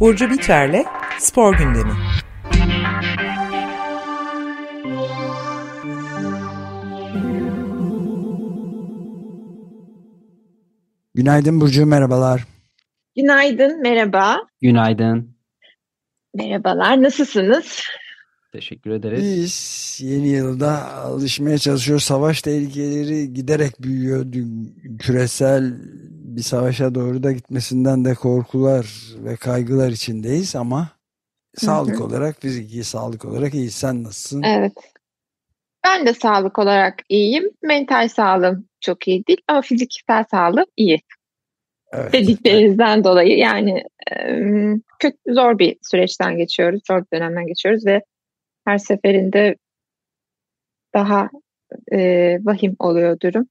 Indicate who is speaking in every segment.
Speaker 1: Burcu Biterle Spor Gündemi.
Speaker 2: Günaydın Burcu, merhabalar.
Speaker 3: Günaydın, merhaba.
Speaker 4: Günaydın.
Speaker 3: Merhabalar, nasılsınız?
Speaker 4: Teşekkür ederiz.
Speaker 2: Biz yeni yılda alışmaya çalışıyoruz. Savaş tehlikeleri giderek büyüyor. Küresel bir savaşa doğru da gitmesinden de korkular ve kaygılar içindeyiz ama sağlık olarak, fiziki sağlık olarak iyi. Sen nasılsın?
Speaker 3: Evet. Ben de sağlık olarak iyiyim. Mental sağlığım çok iyi değil ama fiziksel sağlığım iyi. Evet. Dediklerinizden dolayı yani kötü, zor bir süreçten geçiyoruz, zor bir dönemden geçiyoruz ve her seferinde daha e, vahim oluyor durum.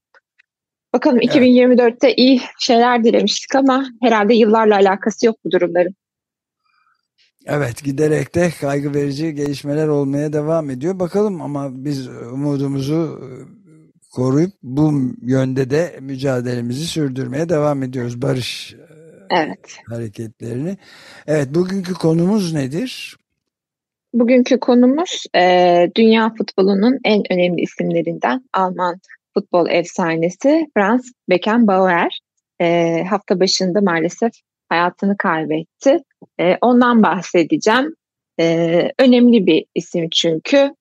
Speaker 3: Bakalım evet. 2024'te iyi şeyler dilemiştik ama herhalde yıllarla alakası yok bu durumların.
Speaker 2: Evet giderek de kaygı verici gelişmeler olmaya devam ediyor. Bakalım ama biz umudumuzu e, koruyup bu yönde de mücadelemizi sürdürmeye devam ediyoruz. Barış e,
Speaker 3: evet.
Speaker 2: hareketlerini. Evet bugünkü konumuz nedir?
Speaker 3: Bugünkü konumuz e, dünya futbolunun en önemli isimlerinden Alman futbol efsanesi Franz Beckenbauer. E, hafta başında maalesef hayatını kaybetti. E, ondan bahsedeceğim. E, önemli bir isim çünkü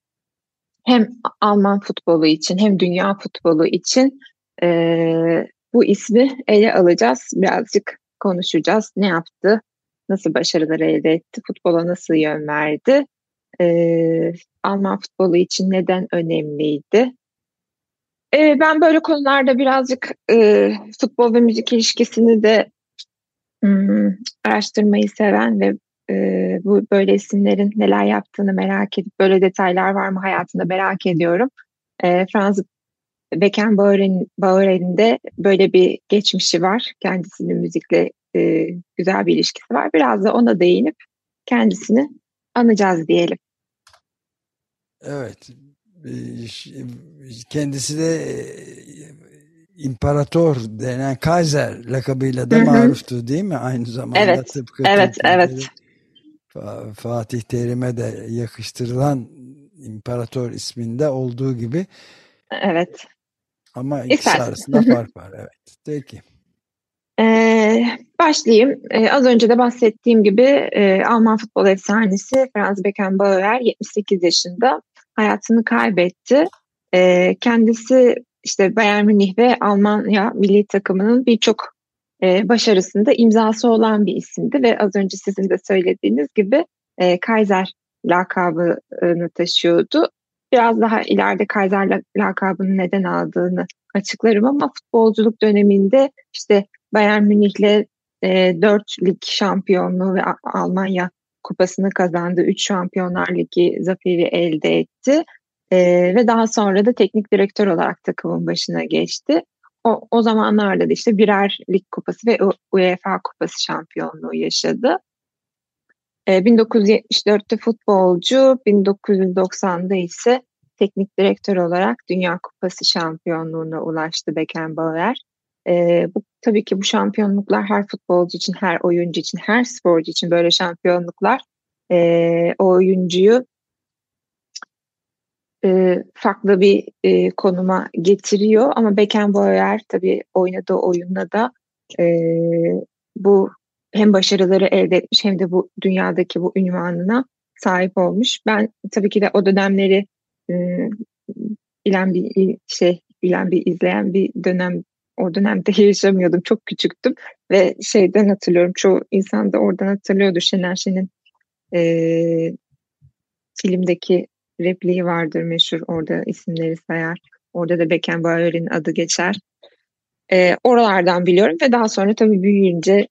Speaker 3: hem Alman futbolu için hem dünya futbolu için e, bu ismi ele alacağız. Birazcık konuşacağız. Ne yaptı? Nasıl başarılar elde etti? Futbola nasıl yön verdi? E, Alman futbolu için neden önemliydi? E, ben böyle konularda birazcık e, futbol ve müzik ilişkisini de hmm, araştırmayı seven ve e, bu böyle isimlerin neler yaptığını merak edip böyle detaylar var mı hayatında merak ediyorum. E, Franz Beckenbauer'in de böyle bir geçmişi var. Kendisinin müzikle e, güzel bir ilişkisi var. Biraz da ona değinip kendisini anacağız diyelim.
Speaker 2: Evet. Kendisi de e, imparator denen Kaiser lakabıyla da maruftu değil mi? Aynı zamanda
Speaker 3: evet, tıpkı evet, evet.
Speaker 2: Fatih Terim'e de yakıştırılan imparator isminde olduğu gibi.
Speaker 3: Evet.
Speaker 2: Ama ikisi İstersen. arasında fark var. Evet. Peki.
Speaker 3: Ee, başlayayım. Ee, az önce de bahsettiğim gibi e, Alman futbol efsanesi Franz Beckenbauer 78 yaşında hayatını kaybetti. E, kendisi işte Bayern Münih ve Almanya milli takımının birçok e, başarısında imzası olan bir isimdi ve az önce sizin de söylediğiniz gibi e, Kaiser lakabını taşıyordu. Biraz daha ileride Kaiser lakabını neden aldığını açıklarım ama futbolculuk döneminde işte Bayern Münih'le e, 4 lig şampiyonluğu ve Almanya kupasını kazandı. 3 Şampiyonlar Ligi zaferi elde etti. E, ve daha sonra da teknik direktör olarak takımın başına geçti. O, o zamanlarda da işte birer lig kupası ve UEFA kupası şampiyonluğu yaşadı. E, 1974'te futbolcu, 1990'da ise teknik direktör olarak Dünya Kupası şampiyonluğuna ulaştı Beckenbauer. E, bu tabii ki bu şampiyonluklar her futbolcu için, her oyuncu için, her sporcu için böyle şampiyonluklar e, o oyuncuyu e, farklı bir e, konuma getiriyor. Ama Beckenbauer tabii oynadığı oyunla da e, bu hem başarıları elde etmiş hem de bu dünyadaki bu ünvanına sahip olmuş. Ben tabii ki de o dönemleri e, bilen bir şey bilen bir izleyen bir dönem o dönemde yaşamıyordum. Çok küçüktüm ve şeyden hatırlıyorum. Çoğu insan da oradan hatırlıyordur. Şener Şen'in e, filmdeki repliği vardır meşhur. Orada isimleri sayar. Orada da Beckenbauer'in adı geçer. E, oralardan biliyorum ve daha sonra tabii büyüyünce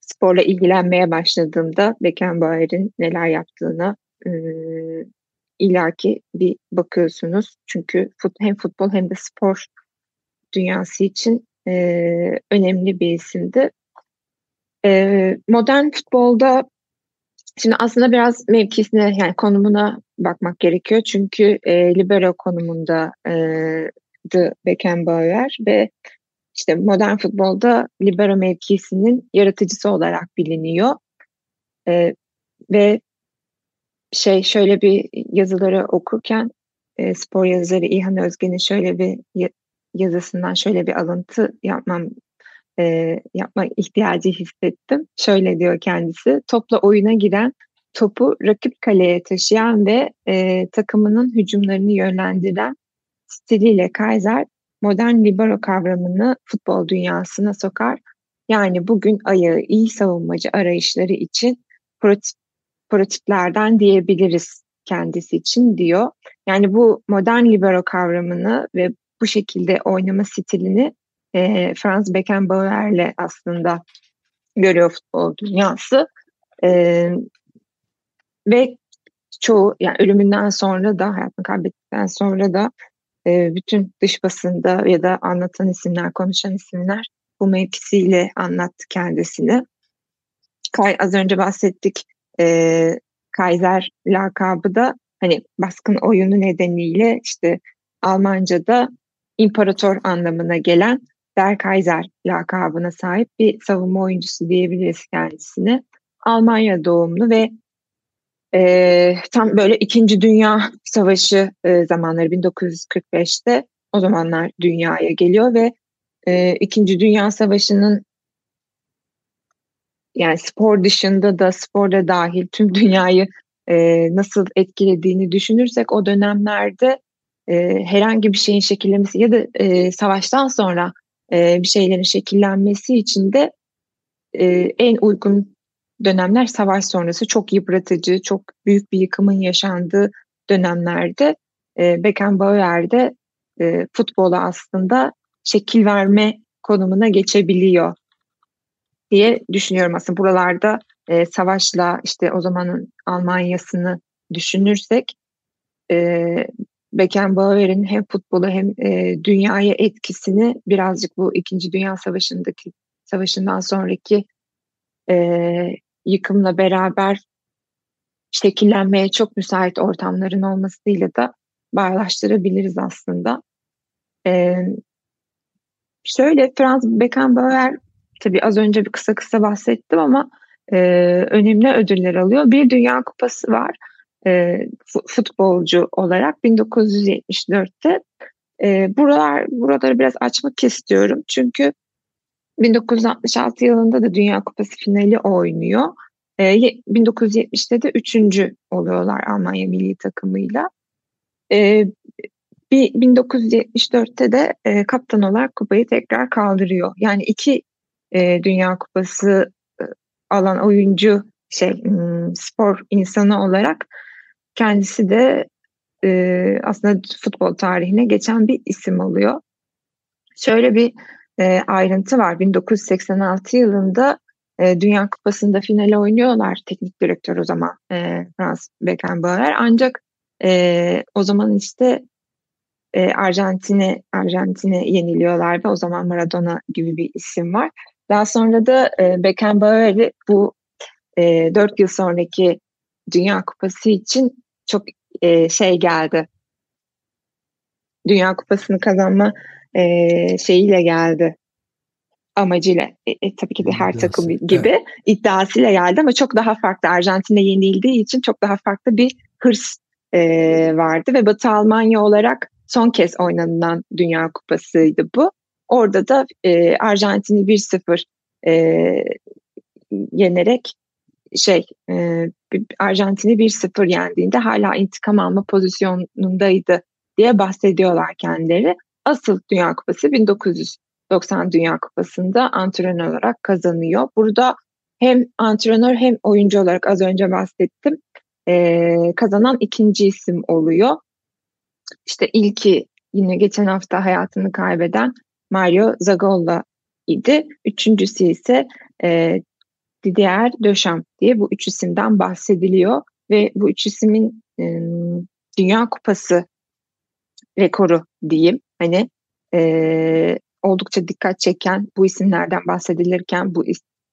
Speaker 3: sporla ilgilenmeye başladığımda Beckenbauer'in neler yaptığına e, ilaki bir bakıyorsunuz. Çünkü fut, hem futbol hem de spor dünyası için e, önemli bir isimdi. E, modern futbolda şimdi aslında biraz mevkisine yani konumuna bakmak gerekiyor. Çünkü e, libero konumunda e, Beckenbauer ve işte modern futbolda libero mevkisinin yaratıcısı olarak biliniyor. E, ve şey şöyle bir yazıları okurken e, spor yazarı İlhan Özgen'in şöyle bir yazısından şöyle bir alıntı yapmam e, yapma ihtiyacı hissettim. Şöyle diyor kendisi, topla oyuna giren, topu rakip kaleye taşıyan ve e, takımının hücumlarını yönlendiren stiliyle Kaiser modern libero kavramını futbol dünyasına sokar. Yani bugün ayağı iyi savunmacı arayışları için prototip, prototiplerden diyebiliriz kendisi için diyor. Yani bu modern libero kavramını ve bu şekilde oynama stilini e, Franz Beckenbauer'le aslında görüyor futbol dünyası. E, ve çoğu yani ölümünden sonra da hayatını kaybettikten sonra da e, bütün dış basında ya da anlatan isimler, konuşan isimler bu mevkisiyle anlattı kendisini. Kay, az önce bahsettik e, Kaiser lakabı da hani baskın oyunu nedeniyle işte Almanca'da imparator anlamına gelen Der Kaiser lakabına sahip bir savunma oyuncusu diyebiliriz kendisine. Almanya doğumlu ve e, tam böyle İkinci Dünya Savaşı e, zamanları 1945'te o zamanlar dünyaya geliyor ve e, İkinci Dünya Savaşı'nın yani spor dışında da sporda dahil tüm dünyayı e, nasıl etkilediğini düşünürsek o dönemlerde e, herhangi bir şeyin şekillenmesi ya da e, savaştan sonra e, bir şeylerin şekillenmesi için de e, en uygun dönemler savaş sonrası. Çok yıpratıcı, çok büyük bir yıkımın yaşandığı dönemlerde e, Beckenbauer'de e, futbola aslında şekil verme konumuna geçebiliyor diye düşünüyorum aslında. Buralarda e, savaşla işte o zamanın Almanya'sını düşünürsek e, Beckenbauer'in hem futbolu hem e, dünyaya etkisini birazcık bu İkinci Dünya Savaşı'ndaki savaşından sonraki e, yıkımla beraber şekillenmeye çok müsait ortamların olmasıyla da bağlaştırabiliriz aslında. E, şöyle Franz Beckenbauer tabii az önce bir kısa kısa bahsettim ama e, önemli ödüller alıyor. Bir Dünya Kupası var e, futbolcu olarak 1974'te. E, buralar buraları biraz açmak istiyorum çünkü 1966 yılında da Dünya Kupası finali oynuyor. E, 1970'te de üçüncü oluyorlar Almanya milli takımıyla. E, bir 1974'te de e, kaptan olarak kupayı tekrar kaldırıyor. Yani iki e, Dünya Kupası e, alan oyuncu şey spor insanı olarak kendisi de e, aslında futbol tarihine geçen bir isim oluyor. Şöyle bir e, ayrıntı var. 1986 yılında e, Dünya Kupası'nda finale oynuyorlar teknik direktör o zaman e, Franz Beckenbauer. Ancak e, o zaman işte e, Arjantin'e Arjantin'e yeniliyorlar ve o zaman Maradona gibi bir isim var. Daha sonra da e, Beckenbauer'i bu e, 4 yıl sonraki Dünya Kupası için çok e, şey geldi. Dünya Kupası'nı kazanma e, şeyiyle geldi amacıyla e, e, tabii ki de her İddiası, takım gibi evet. iddiasıyla geldi ama çok daha farklı Arjantin'e yenildiği için çok daha farklı bir hırs e, vardı ve Batı Almanya olarak son kez oynanan Dünya Kupası'ydı bu. Orada da e, Arjantin'i 1-0 e, yenerek şey e, Arjantin'i 1-0 yendiğinde hala intikam alma pozisyonundaydı diye bahsediyorlar kendileri. Asıl Dünya Kupası 1990 Dünya Kupası'nda antrenör olarak kazanıyor. Burada hem antrenör hem oyuncu olarak az önce bahsettim e, kazanan ikinci isim oluyor. İşte ilki yine geçen hafta hayatını kaybeden Mario Zagolla idi. Üçüncüsü ise e, Didier Deschamps diye bu üç isimden bahsediliyor ve bu üç isimin e, Dünya Kupası rekoru diyeyim hani e, oldukça dikkat çeken bu isimlerden bahsedilirken bu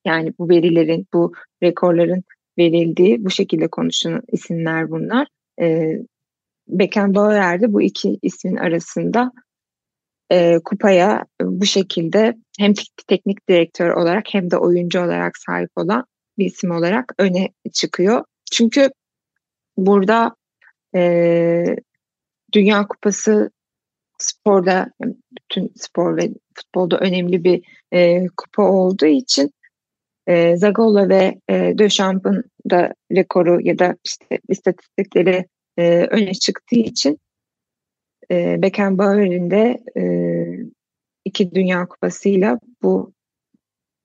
Speaker 3: yani bu verilerin bu rekorların verildiği bu şekilde konuşulan isimler bunlar. e, Beckenbauer de bu iki ismin arasında e, kupaya bu şekilde hem teknik direktör olarak hem de oyuncu olarak sahip olan bir isim olarak öne çıkıyor. Çünkü burada e, Dünya Kupası sporda bütün spor ve futbolda önemli bir e, kupa olduğu için e, Zagola ve e, Döchamp'ın da rekoru ya da işte istatistikleri e, öne çıktığı için e, Beckenbauer'in de e, iki Dünya Kupası'yla bu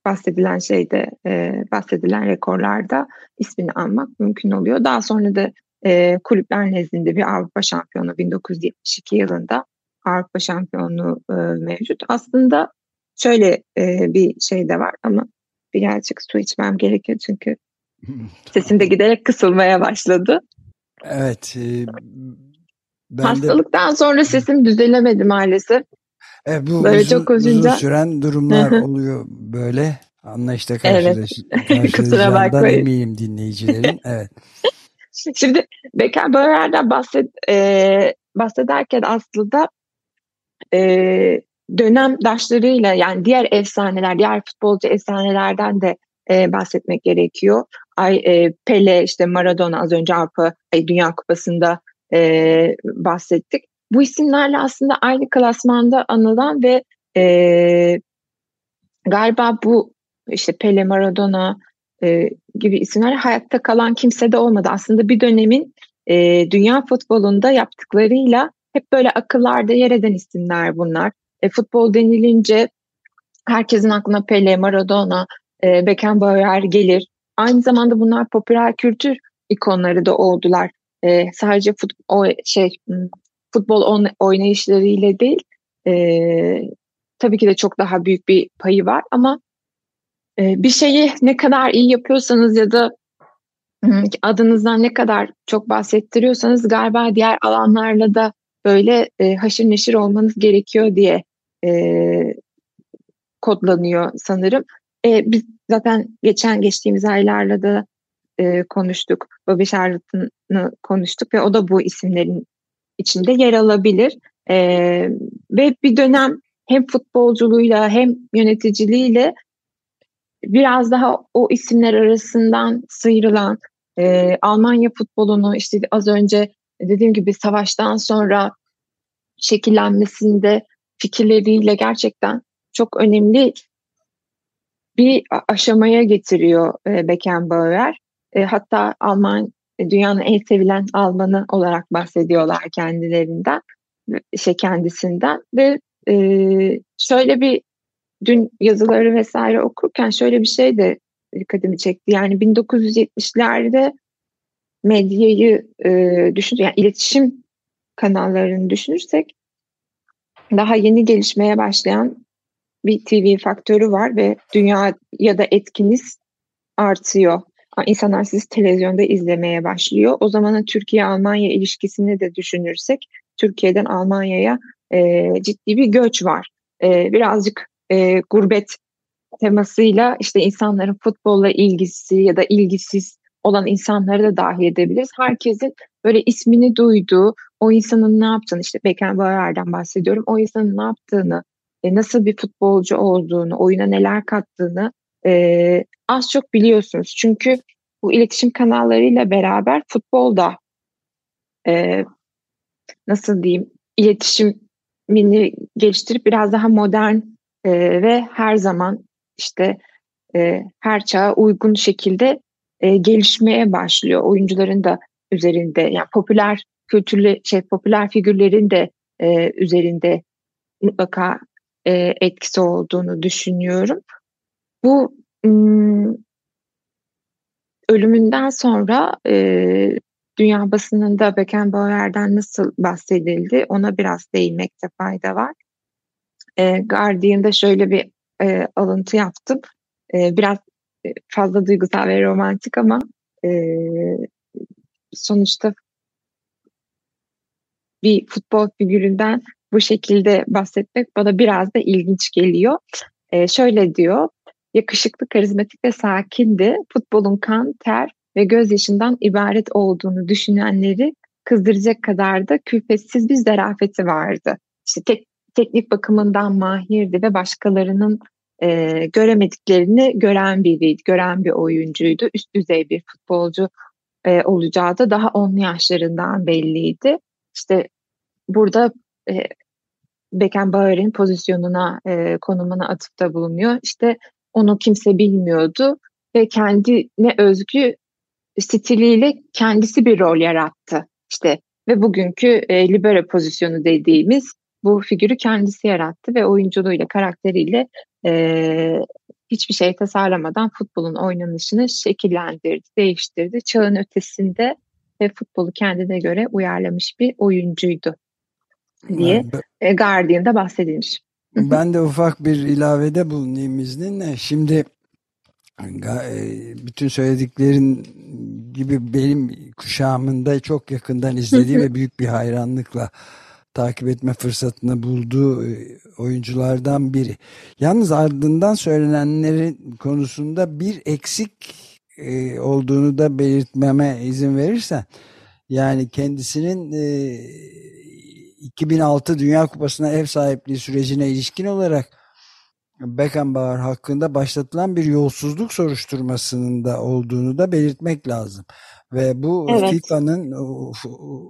Speaker 3: bahsedilen şeyde e, bahsedilen rekorlarda ismini almak mümkün oluyor. Daha sonra da e, kulüpler nezdinde bir Avrupa şampiyonu 1972 yılında Avrupa şampiyonluğu e, mevcut. Aslında şöyle e, bir şey de var ama birazcık su içmem gerekiyor çünkü sesim de giderek kısılmaya başladı.
Speaker 2: Evet. E,
Speaker 3: ben Hastalıktan de... sonra sesim düzelemedi maalesef.
Speaker 2: Evet, bu böyle uzun, çok uzun süren durumlar oluyor böyle. Anlayışta karşılaş evet. karşılayacağından eminim dinleyicilerin. Evet.
Speaker 3: Şimdi Becker Bauer'den bahset, e, bahsederken aslında e, dönem daşlarıyla yani diğer efsaneler, diğer futbolcu efsanelerden de e, bahsetmek gerekiyor. Ay e, Pele, işte Maradona az önce Avrupa Dünya Kupası'nda e, bahsettik. Bu isimlerle aslında aynı klasmanda anılan ve e, galiba bu işte Pele, Maradona e, gibi isimler hayatta kalan kimse de olmadı. Aslında bir dönemin e, dünya futbolunda yaptıklarıyla hep böyle akıllarda yer eden isimler bunlar. E, futbol denilince herkesin aklına Pele, Maradona, e, Beckenbauer gelir. Aynı zamanda bunlar popüler kültür ikonları da oldular. E, sadece futbol şey futbol oynayışlarıyla değil, e, tabii ki de çok daha büyük bir payı var ama e, bir şeyi ne kadar iyi yapıyorsanız ya da adınızdan ne kadar çok bahsettiriyorsanız galiba diğer alanlarla da böyle e, haşır neşir olmanız gerekiyor diye e, kodlanıyor sanırım. E, biz zaten geçen geçtiğimiz aylarla da e, konuştuk. Bobby Charlton'ı konuştuk ve o da bu isimlerin içinde yer alabilir. E, ve bir dönem hem futbolculuğuyla hem yöneticiliğiyle biraz daha o isimler arasından sıyrılan e, Almanya futbolunu işte az önce dediğim gibi savaştan sonra şekillenmesinde fikirleriyle gerçekten çok önemli bir aşamaya getiriyor e, Beckenbauer. E, hatta Alman e, dünyanın en sevilen Almanı olarak bahsediyorlar kendilerinden, şey kendisinden ve e, şöyle bir dün yazıları vesaire okurken şöyle bir şey de dikkatimi çekti. Yani 1970'lerde medyayı e, düşün, yani iletişim kanallarını düşünürsek daha yeni gelişmeye başlayan bir TV faktörü var ve dünya ya da etkiniz artıyor. İnsanlar sizi televizyonda izlemeye başlıyor. O zaman Türkiye-Almanya ilişkisini de düşünürsek Türkiye'den Almanya'ya e, ciddi bir göç var. E, birazcık e, gurbet temasıyla işte insanların futbolla ilgisi ya da ilgisiz olan insanları da dahil edebiliriz. Herkesin böyle ismini duyduğu, o insanın ne yaptığını işte Beckenbauer'den bahsediyorum. O insanın ne yaptığını, e, nasıl bir futbolcu olduğunu, oyuna neler kattığını e, az çok biliyorsunuz. Çünkü bu iletişim kanallarıyla beraber futbolda e, nasıl diyeyim iletişimini geliştirip biraz daha modern e, ve her zaman işte e, her çağa uygun şekilde e, gelişmeye başlıyor. Oyuncuların da üzerinde yani popüler kültürlü şey popüler figürlerin de e, üzerinde mutlaka e, etkisi olduğunu düşünüyorum. Bu ölümünden sonra e, dünya basınında Beckenbauer'den nasıl bahsedildi ona biraz değinmekte fayda var. E, Guardian'da şöyle bir e, alıntı yaptım. E, biraz fazla duygusal ve romantik ama e, sonuçta bir futbol figüründen bu şekilde bahsetmek bana biraz da ilginç geliyor. E, şöyle diyor, yakışıklı, karizmatik ve sakindi. Futbolun kan, ter ve gözyaşından ibaret olduğunu düşünenleri kızdıracak kadar da külfetsiz bir zarafeti vardı. İşte tek, teknik bakımından mahirdi ve başkalarının e, göremediklerini gören biriydi, gören bir oyuncuydu. Üst düzey bir futbolcu e, olacağı da daha 10 yaşlarından belliydi. İşte burada e, Beckenbauer'in pozisyonuna, e, konumuna atıfta bulunuyor. İşte onu kimse bilmiyordu ve kendine özgü stiliyle kendisi bir rol yarattı. İşte ve bugünkü e, libero pozisyonu dediğimiz bu figürü kendisi yarattı ve oyunculuğuyla, karakteriyle e, hiçbir şey tasarlamadan futbolun oynanışını şekillendirdi, değiştirdi. Çağın ötesinde ve futbolu kendine göre uyarlamış bir oyuncuydu diye ben, Guardian'da bahsedilmiş.
Speaker 2: Ben de ufak bir ilavede bulunayım izninle. Şimdi bütün söylediklerin gibi benim kuşağımında çok yakından izlediği ve büyük bir hayranlıkla takip etme fırsatını bulduğu oyunculardan biri. Yalnız ardından söylenenlerin konusunda bir eksik olduğunu da belirtmeme izin verirsen yani kendisinin 2006 Dünya Kupası'na ev sahipliği sürecine ilişkin olarak Beckenbauer hakkında başlatılan bir yolsuzluk soruşturmasının da olduğunu da belirtmek lazım. Ve bu evet. FIFA'nın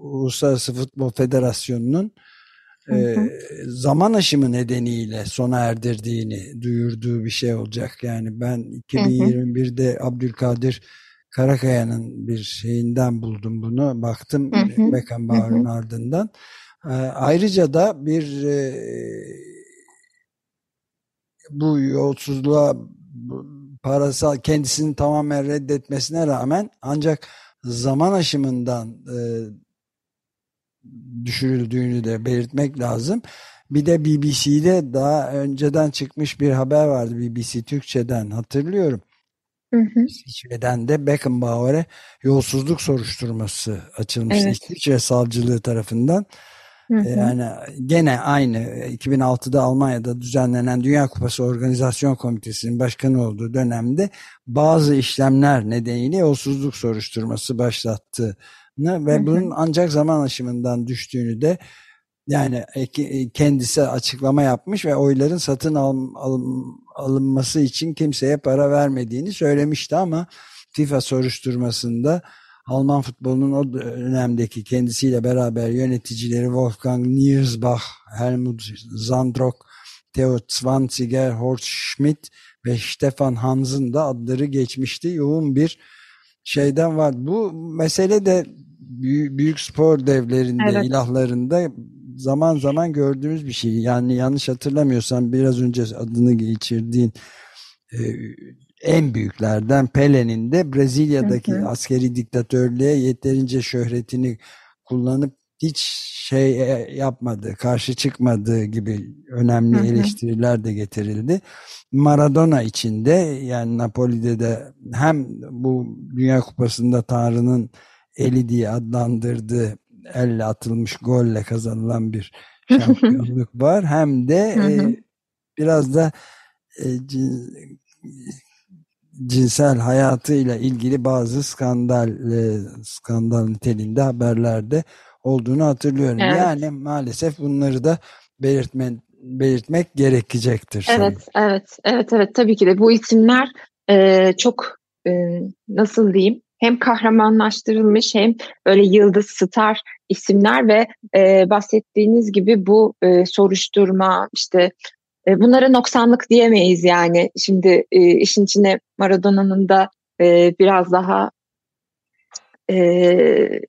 Speaker 2: Uluslararası Futbol Federasyonu'nun e, zaman aşımı nedeniyle sona erdirdiğini duyurduğu bir şey olacak. Yani ben 2021'de Abdülkadir Karakaya'nın bir şeyinden buldum bunu. Baktım Beckenbauer'ın ardından. E, ayrıca da bir e, bu yolsuzluğa parasal kendisini tamamen reddetmesine rağmen ancak zaman aşımından e, düşürüldüğünü de belirtmek lazım. Bir de BBC'de daha önceden çıkmış bir haber vardı BBC Türkçe'den hatırlıyorum. Hı hı. İsviçre'den de Beckenbauer'e yolsuzluk soruşturması açılmıştı evet. İsviçre savcılığı tarafından. Hı hı. Yani gene aynı 2006'da Almanya'da düzenlenen Dünya Kupası Organizasyon Komitesi'nin başkanı olduğu dönemde bazı işlemler nedeniyle yolsuzluk soruşturması başlattığını ve hı hı. bunun ancak zaman aşımından düştüğünü de yani kendisi açıklama yapmış ve oyların satın al, al, alınması için kimseye para vermediğini söylemişti ama FIFA soruşturmasında Alman futbolunun o dönemdeki kendisiyle beraber yöneticileri Wolfgang Niersbach, Helmut Zandrock, Theo Zwanziger, Horst Schmidt ve Stefan Hans'ın da adları geçmişti. Yoğun bir şeyden var. Bu mesele de büyük, büyük spor devlerinde, evet. ilahlarında zaman zaman gördüğümüz bir şey. Yani yanlış hatırlamıyorsam biraz önce adını geçirdiğin e, en büyüklerden Pele'nin de Brezilya'daki hı hı. askeri diktatörlüğe yeterince şöhretini kullanıp hiç şey e, yapmadı, karşı çıkmadığı gibi önemli hı hı. eleştiriler de getirildi. Maradona için de yani Napoli'de de hem bu Dünya Kupası'nda Tanrı'nın eli diye adlandırdığı elle atılmış golle kazanılan bir şampiyonluk var. Hem de hı hı. E, biraz da e, cinsel hayatıyla ilgili bazı skandal e, skandal niteliğinde haberlerde olduğunu hatırlıyorum. Evet. Yani maalesef bunları da belirtme, belirtmek gerekecektir.
Speaker 3: Evet, sanırım. evet, evet, evet. Tabii ki de bu isimler e, çok e, nasıl diyeyim hem kahramanlaştırılmış hem böyle yıldız star isimler ve e, bahsettiğiniz gibi bu e, soruşturma işte e, bunlara noksanlık diyemeyiz yani. Şimdi e, işin içine Maradona'nın da e, biraz daha e,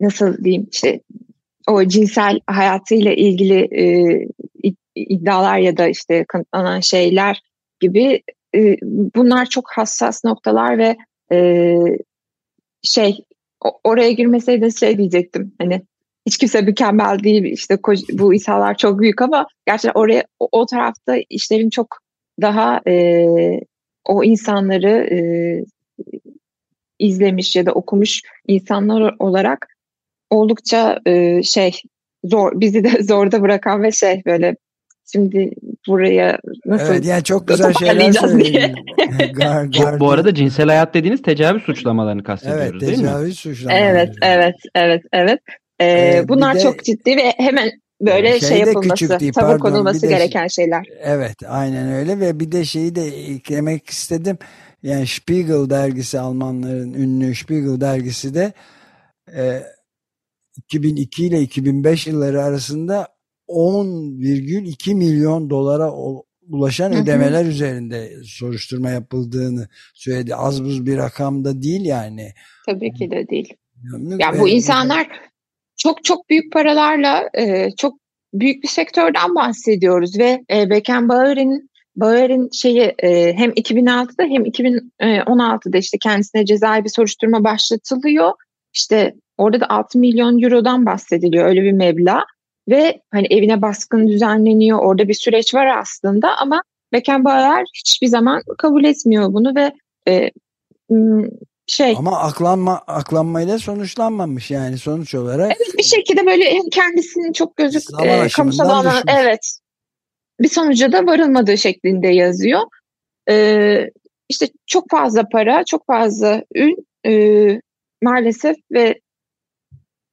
Speaker 3: nasıl diyeyim işte o cinsel hayatıyla ilgili e, iddialar ya da işte kanıtlanan şeyler gibi e, bunlar çok hassas noktalar ve e, şey oraya girmeseydi şey diyecektim hani hiç kimse mükemmel değil işte bu İsa'lar çok büyük ama gerçekten oraya o, o tarafta işlerin çok daha e, o insanları e, izlemiş ya da okumuş insanlar olarak oldukça e, şey zor bizi de zorda bırakan ve şey böyle şimdi buraya nasıl
Speaker 2: Evet yani çok güzel şeyler söyledin.
Speaker 4: bu, bu arada cinsel hayat dediğiniz tecavüz suçlamalarını kastediyoruz
Speaker 2: evet,
Speaker 4: değil mi?
Speaker 2: Evet tecavüz suçlamaları.
Speaker 3: Evet evet evet evet. Ee, ee, bunlar de, çok ciddi ve hemen böyle şey yapılması, değil, tavır konulması gereken şeyler.
Speaker 2: Evet aynen öyle ve bir de şeyi de eklemek istedim. Yani Spiegel dergisi Almanların ünlü Spiegel dergisi de e, 2002 ile 2005 yılları arasında 10,2 milyon dolara ulaşan ödemeler üzerinde soruşturma yapıldığını söyledi. Az buz bir rakam da değil yani.
Speaker 3: Tabii ki de değil. Yani bu insanlar çok çok büyük paralarla e, çok büyük bir sektörden bahsediyoruz ve e, Beckenbauer'in Bauer'in şeyi e, hem 2006'da hem 2016'da işte kendisine cezai bir soruşturma başlatılıyor. İşte orada da 6 milyon eurodan bahsediliyor öyle bir meblağ ve hani evine baskın düzenleniyor. Orada bir süreç var aslında ama Beckenbauer hiçbir zaman kabul etmiyor bunu ve e, şey
Speaker 2: ama aklanma aklanmayla sonuçlanmamış yani sonuç olarak.
Speaker 3: Evet bir şekilde böyle kendisinin çok gözük e, kamusal alan evet bir sonuca da varılmadığı şeklinde yazıyor. Ee, işte çok fazla para, çok fazla ün e, maalesef ve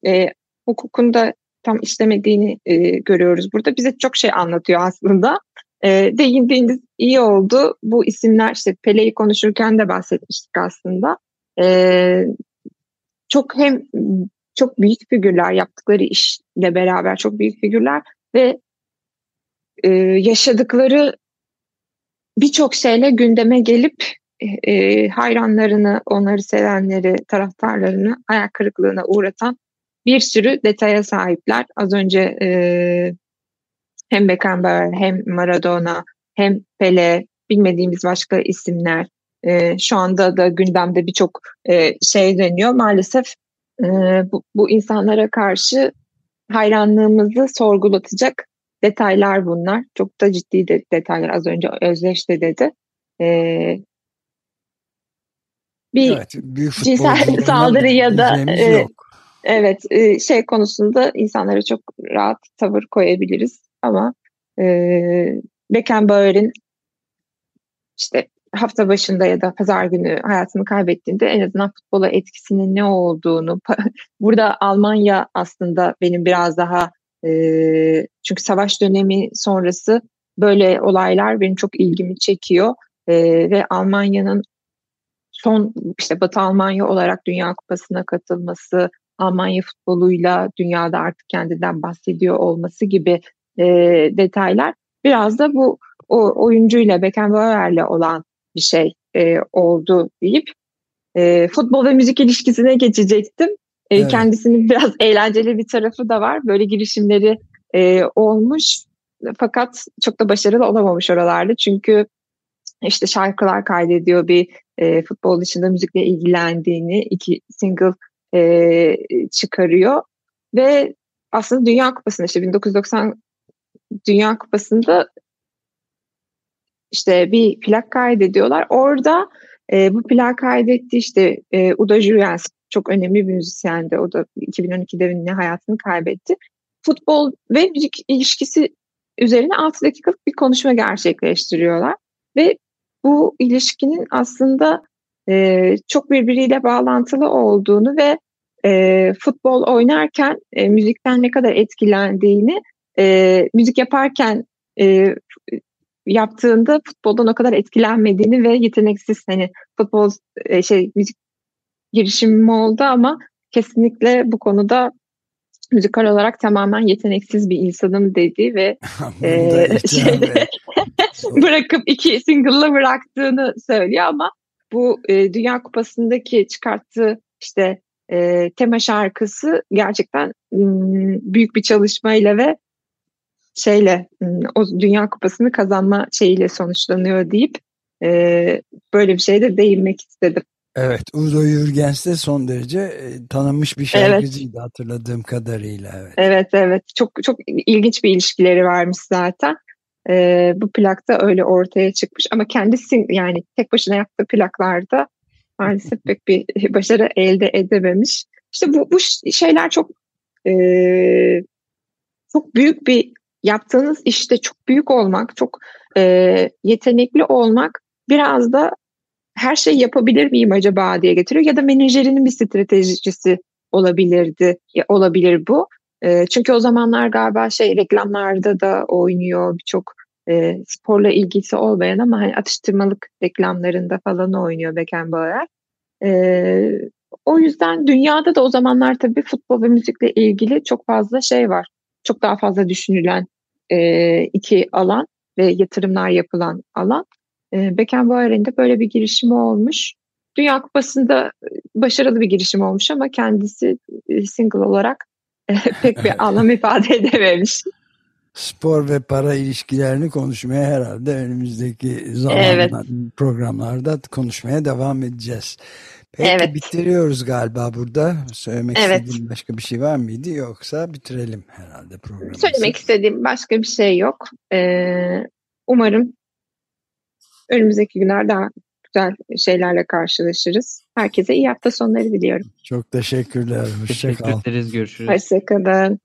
Speaker 3: e, hukukunda tam işlemediğini e, görüyoruz burada. Bize çok şey anlatıyor aslında. E, değindiğiniz iyi oldu. Bu isimler işte Pele'yi konuşurken de bahsetmiştik aslında. E, çok hem çok büyük figürler yaptıkları işle beraber çok büyük figürler ve e, yaşadıkları birçok şeyle gündeme gelip e, hayranlarını, onları sevenleri, taraftarlarını ayak kırıklığına uğratan bir sürü detaya sahipler. Az önce e, hem Beckenbauer hem Maradona hem Pele bilmediğimiz başka isimler e, şu anda da gündemde birçok e, şey dönüyor. Maalesef e, bu, bu insanlara karşı hayranlığımızı sorgulatacak detaylar bunlar. Çok da ciddi de, detaylar az önce Özdeş de dedi. E, bir evet, büyük cinsel saldırı ya da e, evet e, şey konusunda insanlara çok rahat tavır koyabiliriz ama e, Beckenbauer'in işte hafta başında ya da pazar günü hayatını kaybettiğinde en azından futbola etkisinin ne olduğunu burada Almanya aslında benim biraz daha e, çünkü savaş dönemi sonrası böyle olaylar benim çok ilgimi çekiyor. E, ve Almanya'nın son işte Batı Almanya olarak Dünya Kupası'na katılması, Almanya futboluyla dünyada artık kendinden bahsediyor olması gibi e, detaylar. Biraz da bu o oyuncuyla Beckenbauer'le olan bir şey e, oldu deyip e, futbol ve müzik ilişkisine geçecektim. E, evet. Kendisinin biraz eğlenceli bir tarafı da var. Böyle girişimleri e, olmuş fakat çok da başarılı olamamış oralarda. Çünkü işte şarkılar kaydediyor bir e, futbol dışında müzikle ilgilendiğini, iki single e, çıkarıyor ve aslında Dünya Kupası'nda işte 1990 Dünya Kupası'nda işte bir plak kaydediyorlar. Orada e, bu plak kaydetti işte e, Uda Jürgens çok önemli bir müzisyendi. O da 2012'de ne hayatını kaybetti. Futbol ve müzik ilişkisi üzerine 6 dakikalık bir konuşma gerçekleştiriyorlar. Ve bu ilişkinin aslında e, çok birbiriyle bağlantılı olduğunu ve e, futbol oynarken e, müzikten ne kadar etkilendiğini, e, müzik yaparken e, yaptığında futboldan o kadar etkilenmediğini ve yeteneksiz hani futbol e, şey müzik girişimim oldu ama kesinlikle bu konuda müzikal olarak tamamen yeteneksiz bir insanım dedi ve e, şeyde, bırakıp iki single'la bıraktığını söylüyor ama bu e, Dünya Kupası'ndaki çıkarttığı işte e, tema şarkısı gerçekten m, büyük bir çalışmayla ve şeyle o Dünya Kupası'nı kazanma şeyiyle sonuçlanıyor deyip e, böyle bir şeye de değinmek istedim.
Speaker 2: Evet, Udo Jürgens de son derece e, tanınmış bir şarkıcıydı evet. hatırladığım kadarıyla. Evet.
Speaker 3: evet, evet. Çok çok ilginç bir ilişkileri varmış zaten. Ee, bu plakta öyle ortaya çıkmış ama kendisi yani tek başına yaptığı plaklarda maalesef pek bir başarı elde edememiş. İşte bu, bu şeyler çok e, çok büyük bir yaptığınız işte çok büyük olmak, çok e, yetenekli olmak biraz da her şey yapabilir miyim acaba diye getiriyor ya da menajerinin bir stratejisi olabilirdi olabilir bu. E, çünkü o zamanlar galiba şey reklamlarda da oynuyor birçok e, sporla ilgisi olmayan ama hani atıştırmalık reklamlarında falan oynuyor Beckenbauer. E, o yüzden dünyada da o zamanlar tabii futbol ve müzikle ilgili çok fazla şey var. Çok daha fazla düşünülen e, iki alan ve yatırımlar yapılan alan. E, Beckenbauer'in de böyle bir girişimi olmuş. Dünya Kupası'nda başarılı bir girişim olmuş ama kendisi e, single olarak e, pek bir anlam ifade edememiş.
Speaker 2: Spor ve para ilişkilerini konuşmaya herhalde önümüzdeki zamanlar, evet. programlarda konuşmaya devam edeceğiz. Peki evet. bitiriyoruz galiba burada. Söylemek evet. istediğim başka bir şey var mıydı yoksa bitirelim herhalde programı.
Speaker 3: Söylemek istediğim başka bir şey yok. Ee, umarım önümüzdeki günler daha güzel şeylerle karşılaşırız. Herkese iyi hafta sonları diliyorum.
Speaker 2: Çok teşekkürler. Hoşçakal.
Speaker 4: Teşekkür ederiz. Görüşürüz.
Speaker 3: Hoşçakalın.